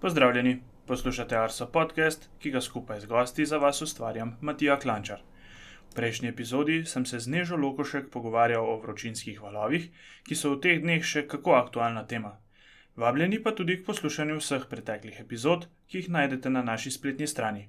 Pozdravljeni, poslušate Arso podcast, ki ga skupaj z gosti za vas ustvarjam Matija Klančar. V prejšnji epizodi sem se z Nežo Lokošek pogovarjal o vročinskih valovih, ki so v teh dneh še kako aktualna tema. Vabljeni pa tudi k poslušanju vseh preteklih epizod, ki jih najdete na naši spletni strani.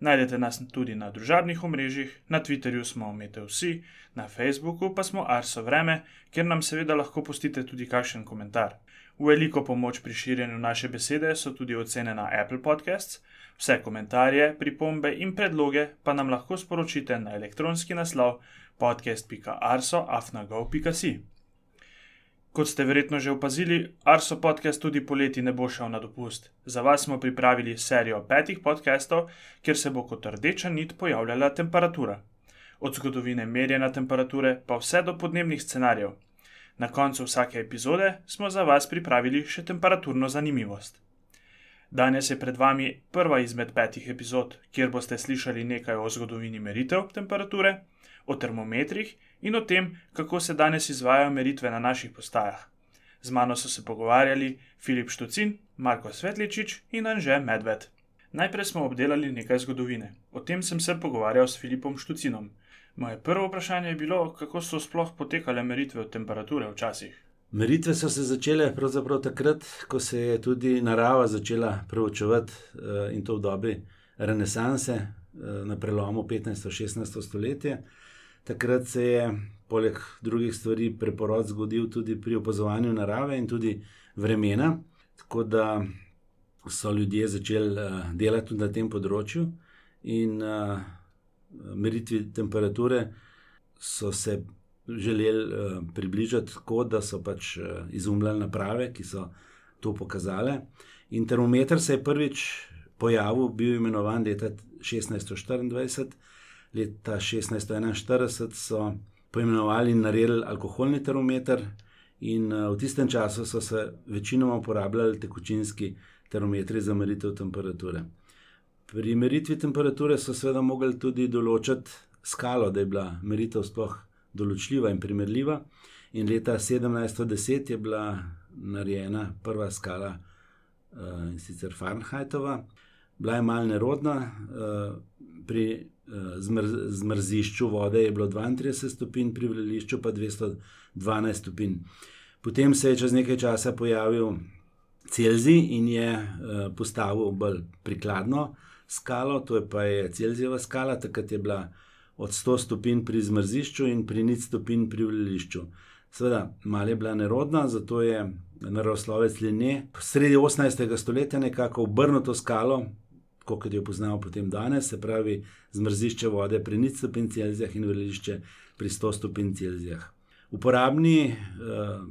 Najdete nas tudi na družabnih omrežjih, na Twitterju smo omete vsi, na Facebooku pa smo Arso Vreme, kjer nam seveda lahko pustite tudi kakšen komentar. V veliko pomoč pri širjenju naše besede so tudi ocene na Apple Podcasts. Vse komentarje, pripombe in predloge pa nam lahko sporočite na elektronski naslov podcast.arso.afnago.si. Kot ste verjetno že opazili, Arso podcast tudi poleti ne bo šel na dopust. Za vas smo pripravili serijo petih podcastov, kjer se bo kot rdeča nit pojavljala temperatura. Od zgodovine merjena temperature pa vse do podnebnih scenarijev. Na koncu vsake epizode smo za vas pripravili še temperaturno zanimivost. Danes je pred vami prva izmed petih epizod, kjer boste slišali nekaj o zgodovini meritev temperature, o termometrih in o tem, kako se danes izvajo meritve na naših postajah. Z mano so se pogovarjali Filip Štucin, Marko Svetličič in Anže Medved. Najprej smo obdelali nekaj zgodovine. O tem sem se pogovarjal s Filipom Štucinom. Moje prvo vprašanje je bilo, kako so sploh potekale meritve temperature včasih. Meritve so se začele pravzaprav takrat, ko se je tudi narava začela preučevati eh, in to v dobi renesanse eh, na prelomu 15-16 stoletje. Takrat se je, poleg drugih stvari, preporod zgodil tudi pri opazovanju narave in tudi vremena, tako da so ljudje začeli eh, delati tudi na tem področju. In meritvi temperature so se želeli uh, približati tako, da so pač uh, izumljali naprave, ki so to pokazale. In termometer se je prvič pojavil, bil imenovan leta 1624, leta 1641 so poimenovali in naredili alkoholni termometer. In uh, v tistem času so se večinoma uporabljali tekočinski termometri za meritev temperature. Pri meritvi temperature so seveda mogli tudi določiti skalo, da je bila meritev sploh določljiva in primerljiva. In leta 1710 je bila narejena prva skala, uh, in sicer Fahrenheitova, bila je malce nerodna, uh, pri uh, zmr zmrzišču vode je bilo 32 stopinj, pri vrelišču pa 212 stopinj. Potem se je čez nekaj časa pojavil Celzij in je uh, postavil bolj prikladno skalo, to je pa je Celzijeva skala, takrat je bila od 100 stopinj pri zmrzišču in pri nič stopinj pri vrelišču. Sveda, malo je bila nerodna, zato je naravoslovec Linje sredi 18. stoletja nekako obrnil to skalo, kot jo poznamo potem danes, se pravi zmrzišče vode pri nič stopinj Celzija in vrelišče pri 100 stopinj Celzija. Uporabni uh,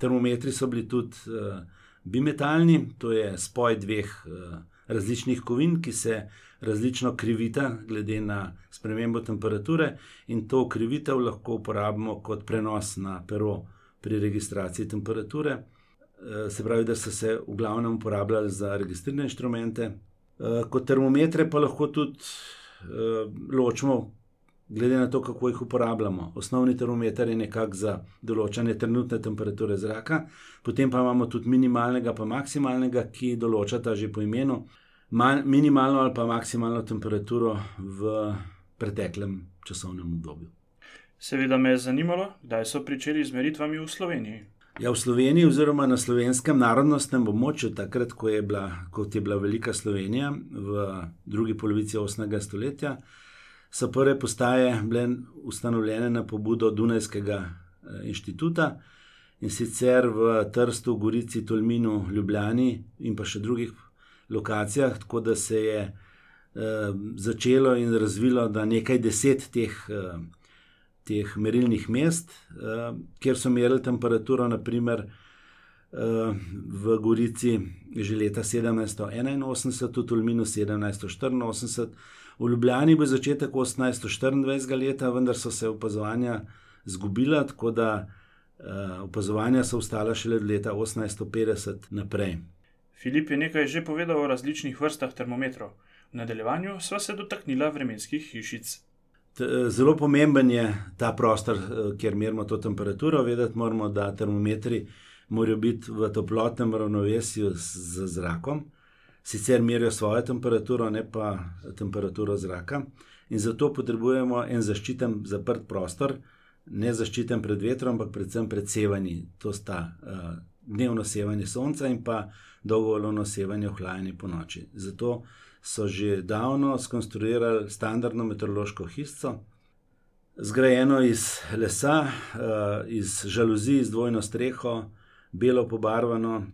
termometri so bili tudi uh, bimetalni, to je spoj dveh uh, različnih kovin, ki se različno krivita, glede na spremembo temperature, in to krivitev lahko uporabimo kot prenos na pero pri registraciji temperature. Eh, se pravi, da so se v glavnem uporabljali za registrirane inštrumente, eh, kot termometre pa lahko tudi eh, ločimo. Glede na to, kako jih uporabljamo. Osnovni termometer je nekako za določanje trenutne temperature zraka, potem pa imamo tudi minimalnega in maksimalnega, ki določata že po imenu minimalno ali pa maksimalno temperaturo v preteklem časovnem obdobju. Seveda me je zanimalo, kdaj so pričeli z meritvami v Sloveniji. Ja, v Sloveniji, oziroma na slovenskem narodnostnem območju, takrat, ko je bila, kot je bila Velika Slovenija v drugi polovici 8. stoletja, so prve postaje bile ustanovljene na pobudo Dunajskega eh, inštituta in sicer v Trstu, Gorici, Tolminu, Ljubljani in pa še drugih lokacijah, tako da se je uh, začelo in razvilo, da nekaj deset teh, uh, teh merilnih mest, uh, kjer so merili temperaturo, naprimer uh, v Gorici že leta 1781, tudi v Ljubljani 1784. V Ljubljani bo začetek 1824. leta, vendar so se opazovanja zgubila, tako da uh, opazovanja so ostala šele od leta 1850 naprej. Filip je nekaj že povedal o različnih vrstah termometrov. V nadaljevanju sva se dotaknila vremenskih hišic. Zelo pomemben je ta prostor, eh, kjer merimo to temperaturo. Vedeti moramo, da termometri morajo biti v toplotnem ravnovesju z zrakom. Sicer merijo svojo temperaturo, ne pa temperaturo zraka. In zato potrebujemo en zaščiten, zaprt prostor, ne zaščiten pred vetrom, ampak predvsem pred sevanji. To sta uh, dnevno sevanje sonca in pa dolgovoljno sevanje ohlajanja po noči. Zato so že davno skonstruirali standardno meteorološko hišo, zgrajeno iz lesa, uh, iz žaluzij, z dvojno streho, belo pobarvano.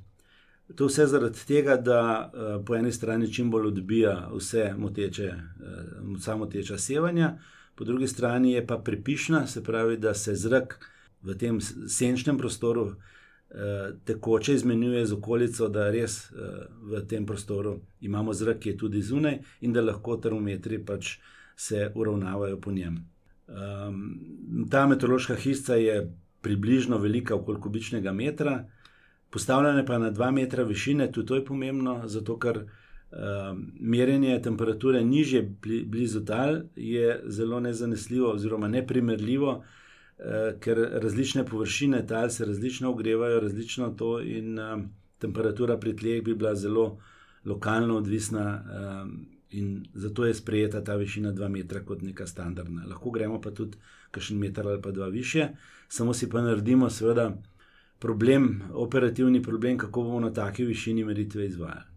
To vse zaradi tega, da uh, po eni strani čim bolj odbija vse moteče, uh, samoteča sevanja, po drugi strani je pa pripišna, se pravi, da se zrak v tem senčnem prostoru uh, tekoče izmenjuje z okolico, da res v tem prostoru imamo zrak, ki je tudi zunaj in da lahko termometri pač se uravnavajo po njem. Um, ta meteorološka hiša je približno velika okoli kubičnega metra, postavljena pa na 2 metra višine, tudi to je pomembno, zato ker uh, merjenje temperature nižje blizu tal je zelo nezanesljivo oziroma neprimerljivo, uh, ker različne površine tal se različno ogrevajo, različno to in uh, temperatura pri tleh bi bila zelo lokalno odvisna. Uh, In zato je sprejeta ta višina 2 metra kot neka standardna. Lahko gremo pa tudi kakšen meter ali pa dva više, samo si pa naredimo, seveda, problem, operativni problem, kako bomo na taki višini meritve izvajali.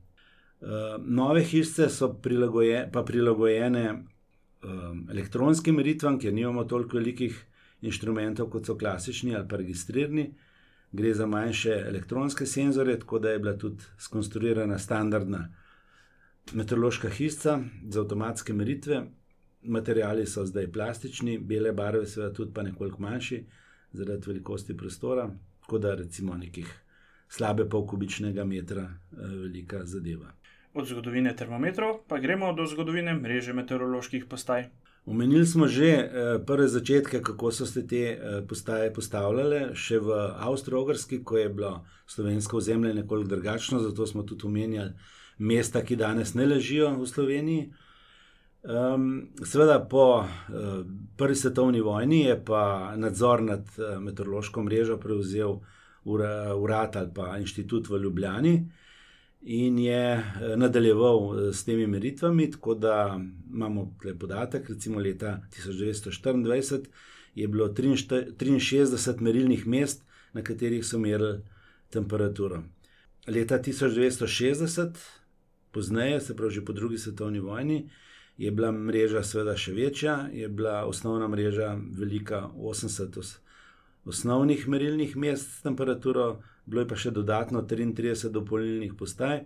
Uh, nove hišice so prilagoje, pa prilagojene um, elektronskim meritvam, ker nimamo toliko velikih inštrumentov kot so klasični ali pa registrirani. Gre za manjše elektronske senzore, tako da je bila tudi skonstruirana standardna meteorološka hiša za avtomatske meritve. Materiali so zdaj plastični, bele barve, seveda tudi pa nekoliko manjši, zaradi velikosti prostora, tako da recimo nekih slabe pol kubičnega metra eh, velika zadeva. Od zgodovine termometrov pa gremo do zgodovine mreže meteoroloških postaj. Omenili smo že eh, prve začetke, kako so se te eh, postaje postavljale, še v Avstralski, ko je bilo slovensko ozemlje nekoliko drugačno, zato smo tudi omenjali mesta, ki danes ne ležijo v Sloveniji. Um, seveda, po uh, prvi svetovni vojni je pa nadzor nad uh, meteorološko mrežo prevzel ura, urad ali pa inštitut v Ljubljani in je uh, nadaljeval s temi meritvami. Tako da imamo tukaj podatek, recimo leta 1924 je bilo 63 merilnih mest, na katerih so merili temperaturo. Leta 1960 Pozneje, se pravi, po drugi svetovni vojni, je bila mreža seveda še večja, je bila osnovna mreža velika 80 os osnovnih merilnih mest s temperaturo, bilo je pa še dodatno 33 dopolnilnih postaj,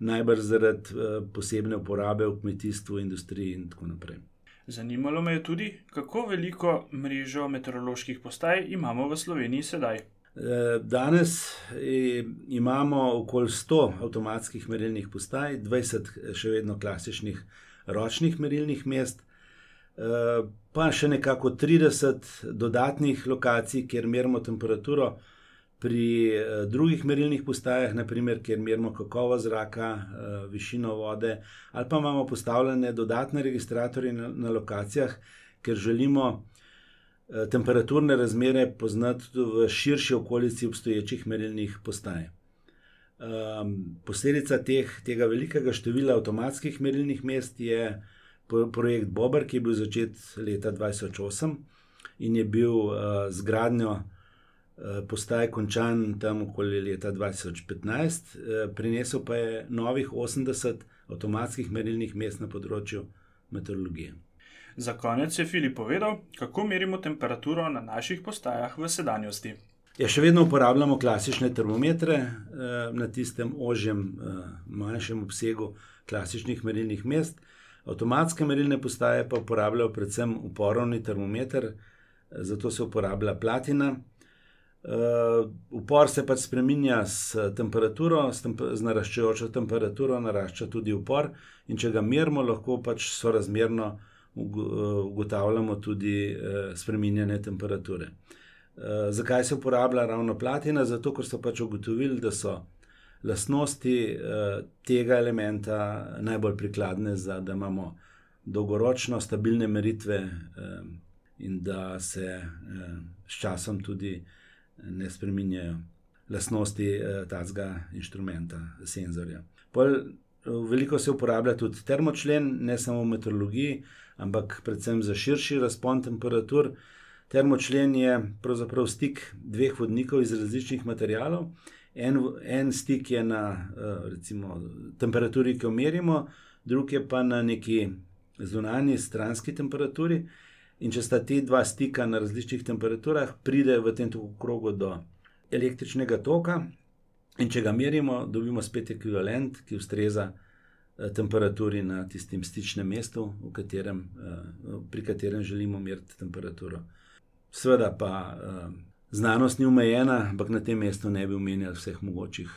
najbrž zaradi uh, posebne uporabe v kmetijstvu, industriji in tako naprej. Zanimalo me je tudi, kako veliko mrežo meteoroloških postaj imamo v Sloveniji sedaj. Danes eh, imamo okoli 100 avtomatskih merilnih postaj, 20 še vedno klasičnih ročnih merilnih mest, eh, pa še nekako 30 dodatnih lokacij, kjer merimo temperaturo. Pri eh, drugih merilnih postajah, naprimer, kjer merimo kakovost zraka, višino vode, ali pa imamo postavljene dodatne registratorje na, lokacijah, ker želimo Eh, temperaturne razmere poznati tudi v širši okolici obstoječih merilnih postaj. Um, posledica teh, tega velikega števila avtomatskih merilnih mest je projekt Bober, ki je bil začet leta 2008 in je bil uh, z gradnjo uh, postaj končan tam okoli leta 2015, uh, prinesel pa je novih 80 avtomatskih merilnih mest na področju meteorologije. Za konec je Filip povedal, kako merimo temperaturo na naših postajah v sedanjosti. Ja, še vedno uporabljamo klasične termometre eh, na tistem ožjem, eh, manjšem obsegu klasičnih merilnih mest. Avtomatske merilne postaje pa uporabljajo predvsem uporovni termometer, eh, zato se uporablja platina. Upor se pač spremenja s temperaturo, s, temp z naraščajočo temperaturo, narašča tudi upor, in če ga merimo, lahko pač sorazmerno ugotavljamo tudi spreminjanje temperature. Eh, zakaj se uporablja ravno platina? Zato, ker so pač ugotovili, da so lastnosti eh, tega elementa najbolj prikladne za, da imamo dolgoročno stabilne meritve in da se s časom tudi ne spreminjajo lastnosti tega inštrumenta, senzorja. Pol Veliko se uporablja tudi termočlen, ne samo v meteorologiji, ampak predvsem za širši razpon temperatur. Termočlen je pravzaprav stik dveh vodnikov iz različnih materijalov. En, en stik je na recimo, temperaturi, ki jo merimo, drugi je pa na neki zunanji stranski temperaturi. In če sta ti dva stika na različnih temperaturah, pride v tem krogu do električnega toka, in če ga merimo, dobimo spet ekvivalent, ki ustreza temperaturi na tistem stičnem mestu, katerem, pri katerem želimo meriti temperaturo. Seveda pa znanost ni omejena, ampak na tem mestu ne bi omenjali vseh mogočih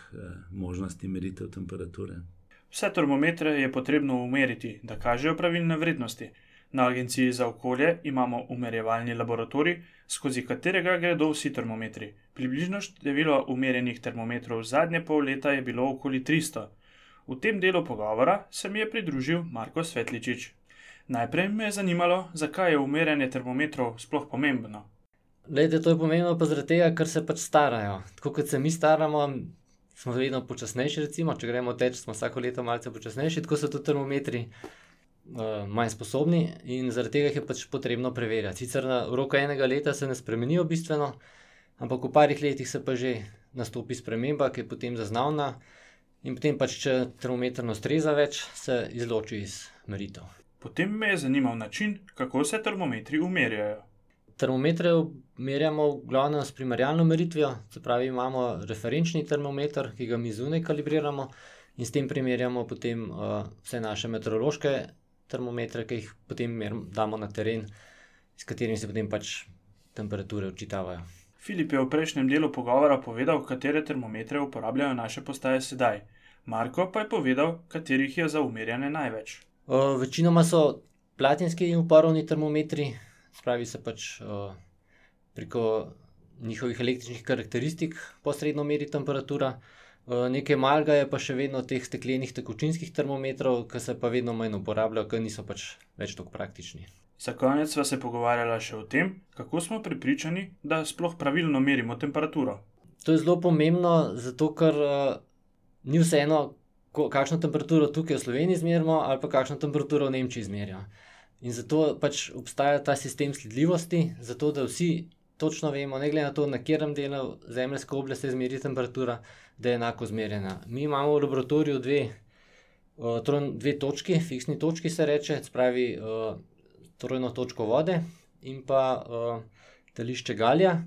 možnosti meritev temperature. Vse termometre je potrebno umeriti, da kažejo pravilne vrednosti. Na Agenciji za okolje imamo umerjevalni laboratorij, skozi katerega gredo vsi termometri. Približno število umerjenih termometrov zadnje pol leta je bilo okoli tristo. V tem delu pogovora se mi je pridružil Marko Svetličič. Najprej me je zanimalo, zakaj je umerjanje termometrov sploh pomembno. Glejte, to je pomembno pa zaradi tega, ker se pač starajo. Tako kot se mi staramo, smo vedno počasnejši, recimo, če gremo teč, smo vsako leto malce počasnejši, tako so tudi termometri, manj sposobni in zaradi tega jih je pač potrebno preverjati. Sicer na v roku enega leta se ne spremenijo bistveno, ampak v parih letih se pa že nastopi sprememba, ki je potem zaznavna, in potem pač, če termometer ne ustreza več, se izloči iz meritev. Potem me je zanimal način, kako se termometri umerjajo. Termometre merjamo v glavnem s primerjalno meritvijo, se pravi, imamo referenčni termometer, ki ga mi zunaj kalibriramo, in s tem primerjamo potem, vse naše meteorološke termometre, ki jih potem damo na teren, s katerimi se potem pač temperature odčitavajo. Filip je v prejšnjem delu pogovora povedal, katere termometre uporabljajo naše postaje sedaj. Marko pa je povedal, katerih je za umerjanje največ. Večinoma so platinski uporovni termometri, se pravi, se pač, preko njihovih električnih karakteristik posredno meri temperatura. nekaj malega je pa še vedno teh steklenih tekočinskih termometrov, ke se pa vedno manj uporabljajo, ke niso pač več toliko praktični. Za konec sva se pogovarjala še o tem, kako smo prepričani, da sploh pravilno merimo temperaturo. To je zelo pomembno, zato ker, ni vseeno, kakšno temperaturo tukaj v Sloveniji izmerimo ali pa kakšno temperaturo v Nemčiji izmerijo. In zato pač obstaja ta sistem sledljivosti, zato da vsi točno vemo, ne glede na to, na katerem delu zemeljske oble se izmeri temperatura, da je enako izmerjena. Mi imamo v laboratoriju dve, dve točki, fiksni točki se reče, se pravi, trojno točko vode in pa, tališče galija.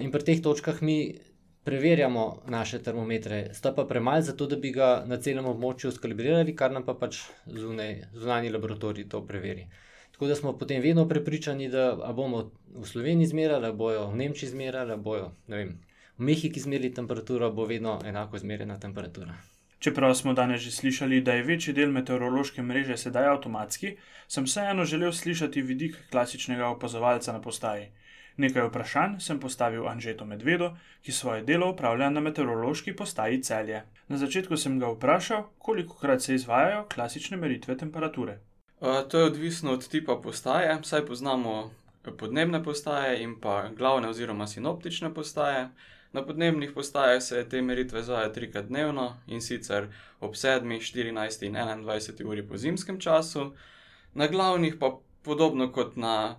in pri teh točkah mi preverjamo naše termometre, sta pa premali, zato da bi ga na celem območju skalibrirali, kar nam pa pač zunaj, zunanji laboratorij to preveri. Tako da smo potem vedno prepričani, da bomo v Sloveniji izmerili, bojo v Nemčiji izmerili, bojo, vem, v Mehiki izmerili temperaturo, bo vedno enako izmerjena temperatura. Čeprav smo danes že slišali, da je večji del meteorološke mreže sedaj avtomatski, sem vseeno želel slišati vidik klasičnega opazovalca na postaji. Nekaj vprašanj sem postavil Anžetu Medvedu, ki svoje delo opravlja na Meteorološki postaji Celje. Na začetku sem ga vprašal, kolikokrat se izvajajo klasične meritve temperature. to je odvisno od tipa postaje, saj poznamo podnebne postaje in pa glavne oziroma sinoptične postaje. Na podnebnih postajah se te meritve izvajajo trikrat dnevno, in sicer ob sedmi, štirinajsti in enaindvajseti uri po zimskem času. Na glavnih pa podobno kot na,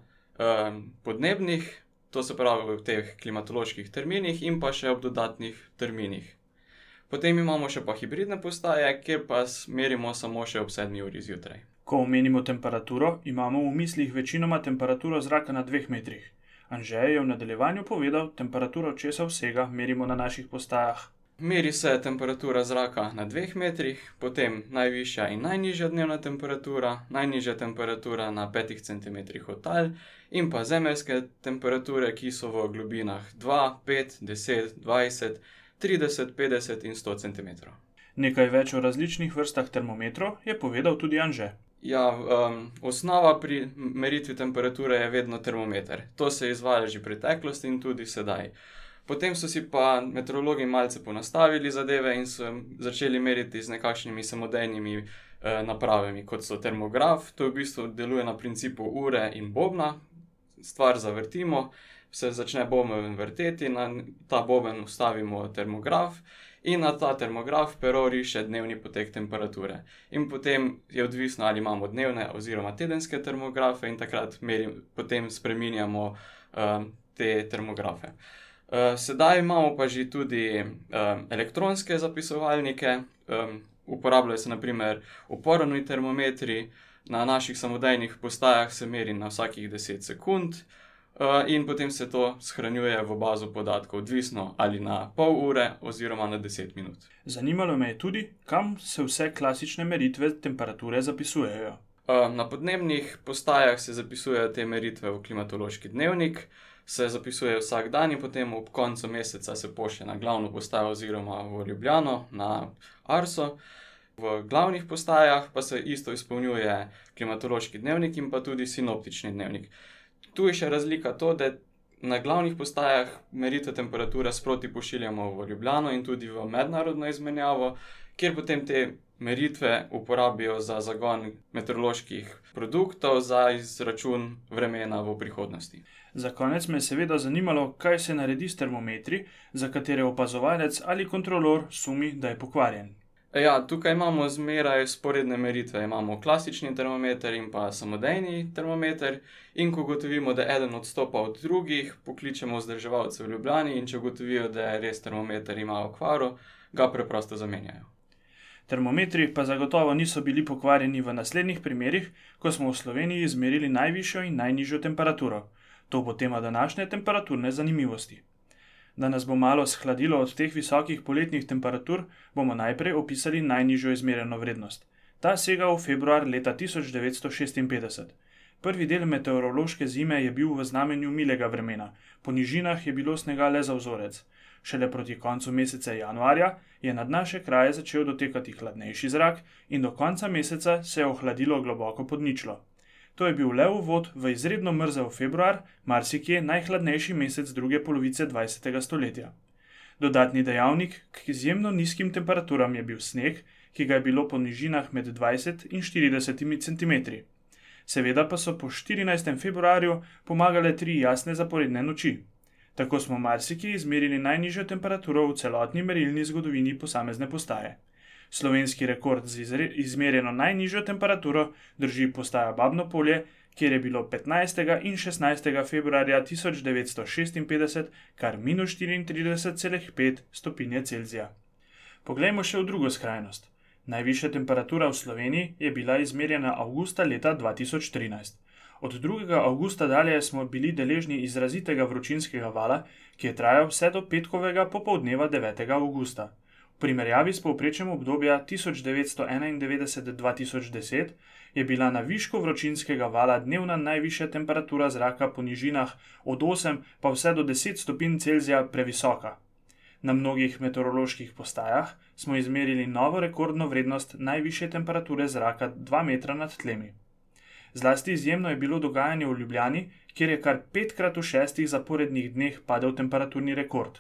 podnebnih, to se pravi v teh klimatoloških terminih in pa še ob dodatnih terminih. Potem imamo še pa hibridne postaje, kjer pa merimo samo še ob sedmi uri zjutraj. Ko omenimo temperaturo, imamo v mislih večinoma temperaturo zraka na dveh metrih. Anže je v nadaljevanju povedal, temperaturo česa vsega merimo na naših postajah. Meri se temperatura zraka na dveh metrih, potem najvišja in najnižja dnevna temperatura, najnižja temperatura na petih centimetrih od tal in pa zemeljske temperature, ki so v globinah dva, pet, deset, dvajset, trideset, petdeset in sto centimetrov. Nekaj več o različnih vrstah termometrov je povedal tudi Anže. Ja, osnova pri meritvi temperature je vedno termometer. To se je izvajalo že v preteklosti in tudi sedaj. Potem so si pa meteorologi malce poenostavili zadeve in so začeli meriti z nekakšnimi samodejnimi, napravami, kot so termograf, to v bistvu deluje na principu ure in bobna. Stvar zavrtimo, se začne boben vrteti, na ta boben vstavimo termograf in na ta termograf pero riše dnevni potek temperature. In potem je odvisno, ali imamo dnevne oziroma tedenske termografe, in takrat merim, potem spreminjamo um, te termografe. Uh, sedaj imamo pa že tudi um, elektronske zapisovalnike, um, uporabljajo se naprimer uporabni termometri, na naših samodejnih postajah se meri na vsakih 10 sekund. In potem se to shranjuje v bazo podatkov, odvisno ali na pol ure oziroma na 10 minut. Zanimalo me je tudi, kam se vse klasične meritve temperature zapisujejo. Na podnebnih postajah se zapisujejo te meritve v klimatološki dnevnik, se zapisuje vsak dan in potem ob koncu meseca se pošlje na glavno postajo oziroma v Ljubljano, na Arso. V glavnih postajah pa se isto izpolnjuje klimatološki dnevnik in pa tudi sinoptični dnevnik tu je še razlika to, da na glavnih postajah meritve temperature sproti pošiljamo v Ljubljano in tudi v mednarodno izmenjavo, kjer potem te meritve uporabijo za zagon meteoroloških produktov za izračun vremena v prihodnosti. Za konec me je seveda zanimalo, kaj se naredi s termometri, za katere opazovalec ali kontrolor sumi, da je pokvarjen. Ja, tukaj imamo zmeraj sporedne meritve. Imamo klasični termometer in pa samodejni termometer. In ko ugotovimo, da eden odstopa od drugih, pokličemo vzdrževalce v Ljubljani in če ugotovijo, da je res termometer ima okvaro, ga preprosto zamenjajo. Termometri pa zagotovo niso bili pokvarjeni v naslednjih primerih, ko smo v Sloveniji izmerili najvišjo in najnižjo temperaturo. To bo tema današnje temperaturne zanimivosti. Da nas bo malo shladilo od teh visokih poletnih temperatur, bomo najprej opisali najnižjo izmerjeno vrednost. Ta sega v februar leta 1956. Prvi del meteorološke zime je bil v znamenju milega vremena, po nižinah je bilo snega le za vzorec. Šele proti koncu meseca januarja je nad naše kraje začel dotekati hladnejši zrak in do konca meseca se je ohladilo globoko pod ničlo. To je bil le uvod v izredno mrzel februar, marsikje najhladnejši mesec druge polovice 20. stoletja. Dodatni dejavnik k izjemno nizkim temperaturam je bil sneg, ki ga je bilo po nižinah med 20 in 40 cm. Seveda pa so po 14. februarju pomagale tri jasne zaporedne noči. Tako smo marsikje izmerili najnižjo temperaturo v celotni merilni zgodovini posamezne postaje. Slovenski rekord z izmerjeno najnižjo temperaturo drži postaja Babno polje, kjer je bilo 15. in 16. februarja 1956 kar minus 34,5 stopinje Celzija. Poglejmo še v drugo skrajnost. Najvišja temperatura v Sloveniji je bila izmerjena avgusta leta 2013. Od 2. avgusta dalje smo bili deležni izrazitega vročinskega vala, ki je trajal vse do petkovega popoldneva 9. avgusta primerjavi s povprečjem obdobja 1991-2010 je bila na višku vročinskega vala dnevna najvišja temperatura zraka po nižinah od 8 pa vse do 10 stopinj Celzija previsoka. Na mnogih meteoroloških postajah smo izmerili novo rekordno vrednost najvišje temperature zraka 2 metra nad tlemi. Zlasti izjemno je bilo dogajanje v Ljubljani, kjer je kar petkrat v šestih zaporednih dneh padel temperaturni rekord.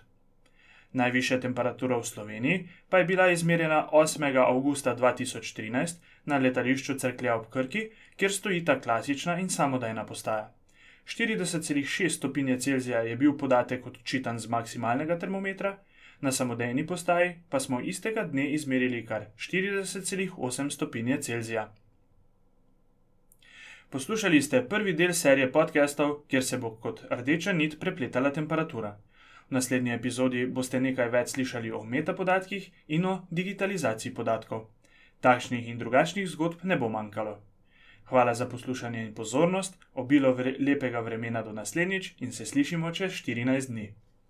Najvišja temperatura v Sloveniji pa je bila izmerjena 8. augusta 2013 na letališču Cerklja ob Krki, kjer stoji ta klasična in samodejna postaja. 40,6 stopinje Celzija je bil podatek odčitan z maksimalnega termometra, na samodejni postaji pa smo istega dne izmerili kar 40,8 stopinje Celzija. Poslušali ste prvi del serije podcastov, kjer se bo kot rdeča nit prepletala temperatura. V naslednji epizodi boste nekaj več slišali o metapodatkih in o digitalizaciji podatkov. Takšnih in drugačnih zgodb ne bo manjkalo. Hvala za poslušanje in pozornost, obilo vre lepega vremena do naslednjič in se slišimo čez 14 dni.